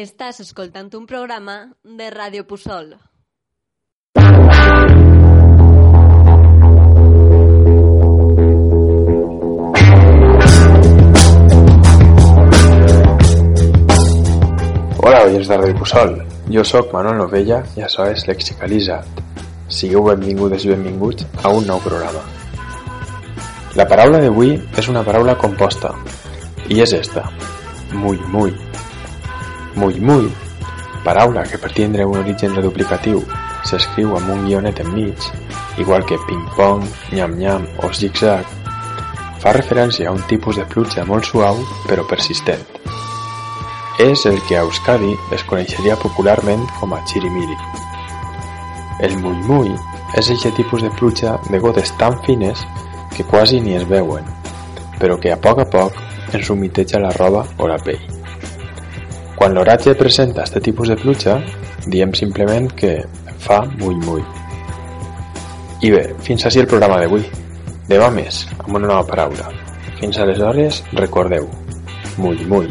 Estàs escoltant un programa de Ràdio Puçol. Hola, oients de Ràdio Puçol. Jo sóc Manuel Novella i això és Lexicalitzat. Sigueu benvingudes i benvinguts a un nou programa. La paraula d'avui és una paraula composta i és esta. Muy, muy. Muy, muy, paraula que per tindre un origen reduplicatiu s'escriu amb un guionet enmig, igual que ping-pong, nyam-nyam o zig-zag, fa referència a un tipus de pluja molt suau però persistent. És el que a Euskadi es coneixeria popularment com a chirimiri. El muy-muy és aquest tipus de pluja de gotes tan fines que quasi ni es veuen, però que a poc a poc ens humiteja la roba o la pell. Quan l'oratge presenta aquest tipus de pluja, diem simplement que fa muy-muy. I bé, fins així el programa d'avui. Demà més, amb una nova paraula. Fins aleshores, recordeu, muy-muy.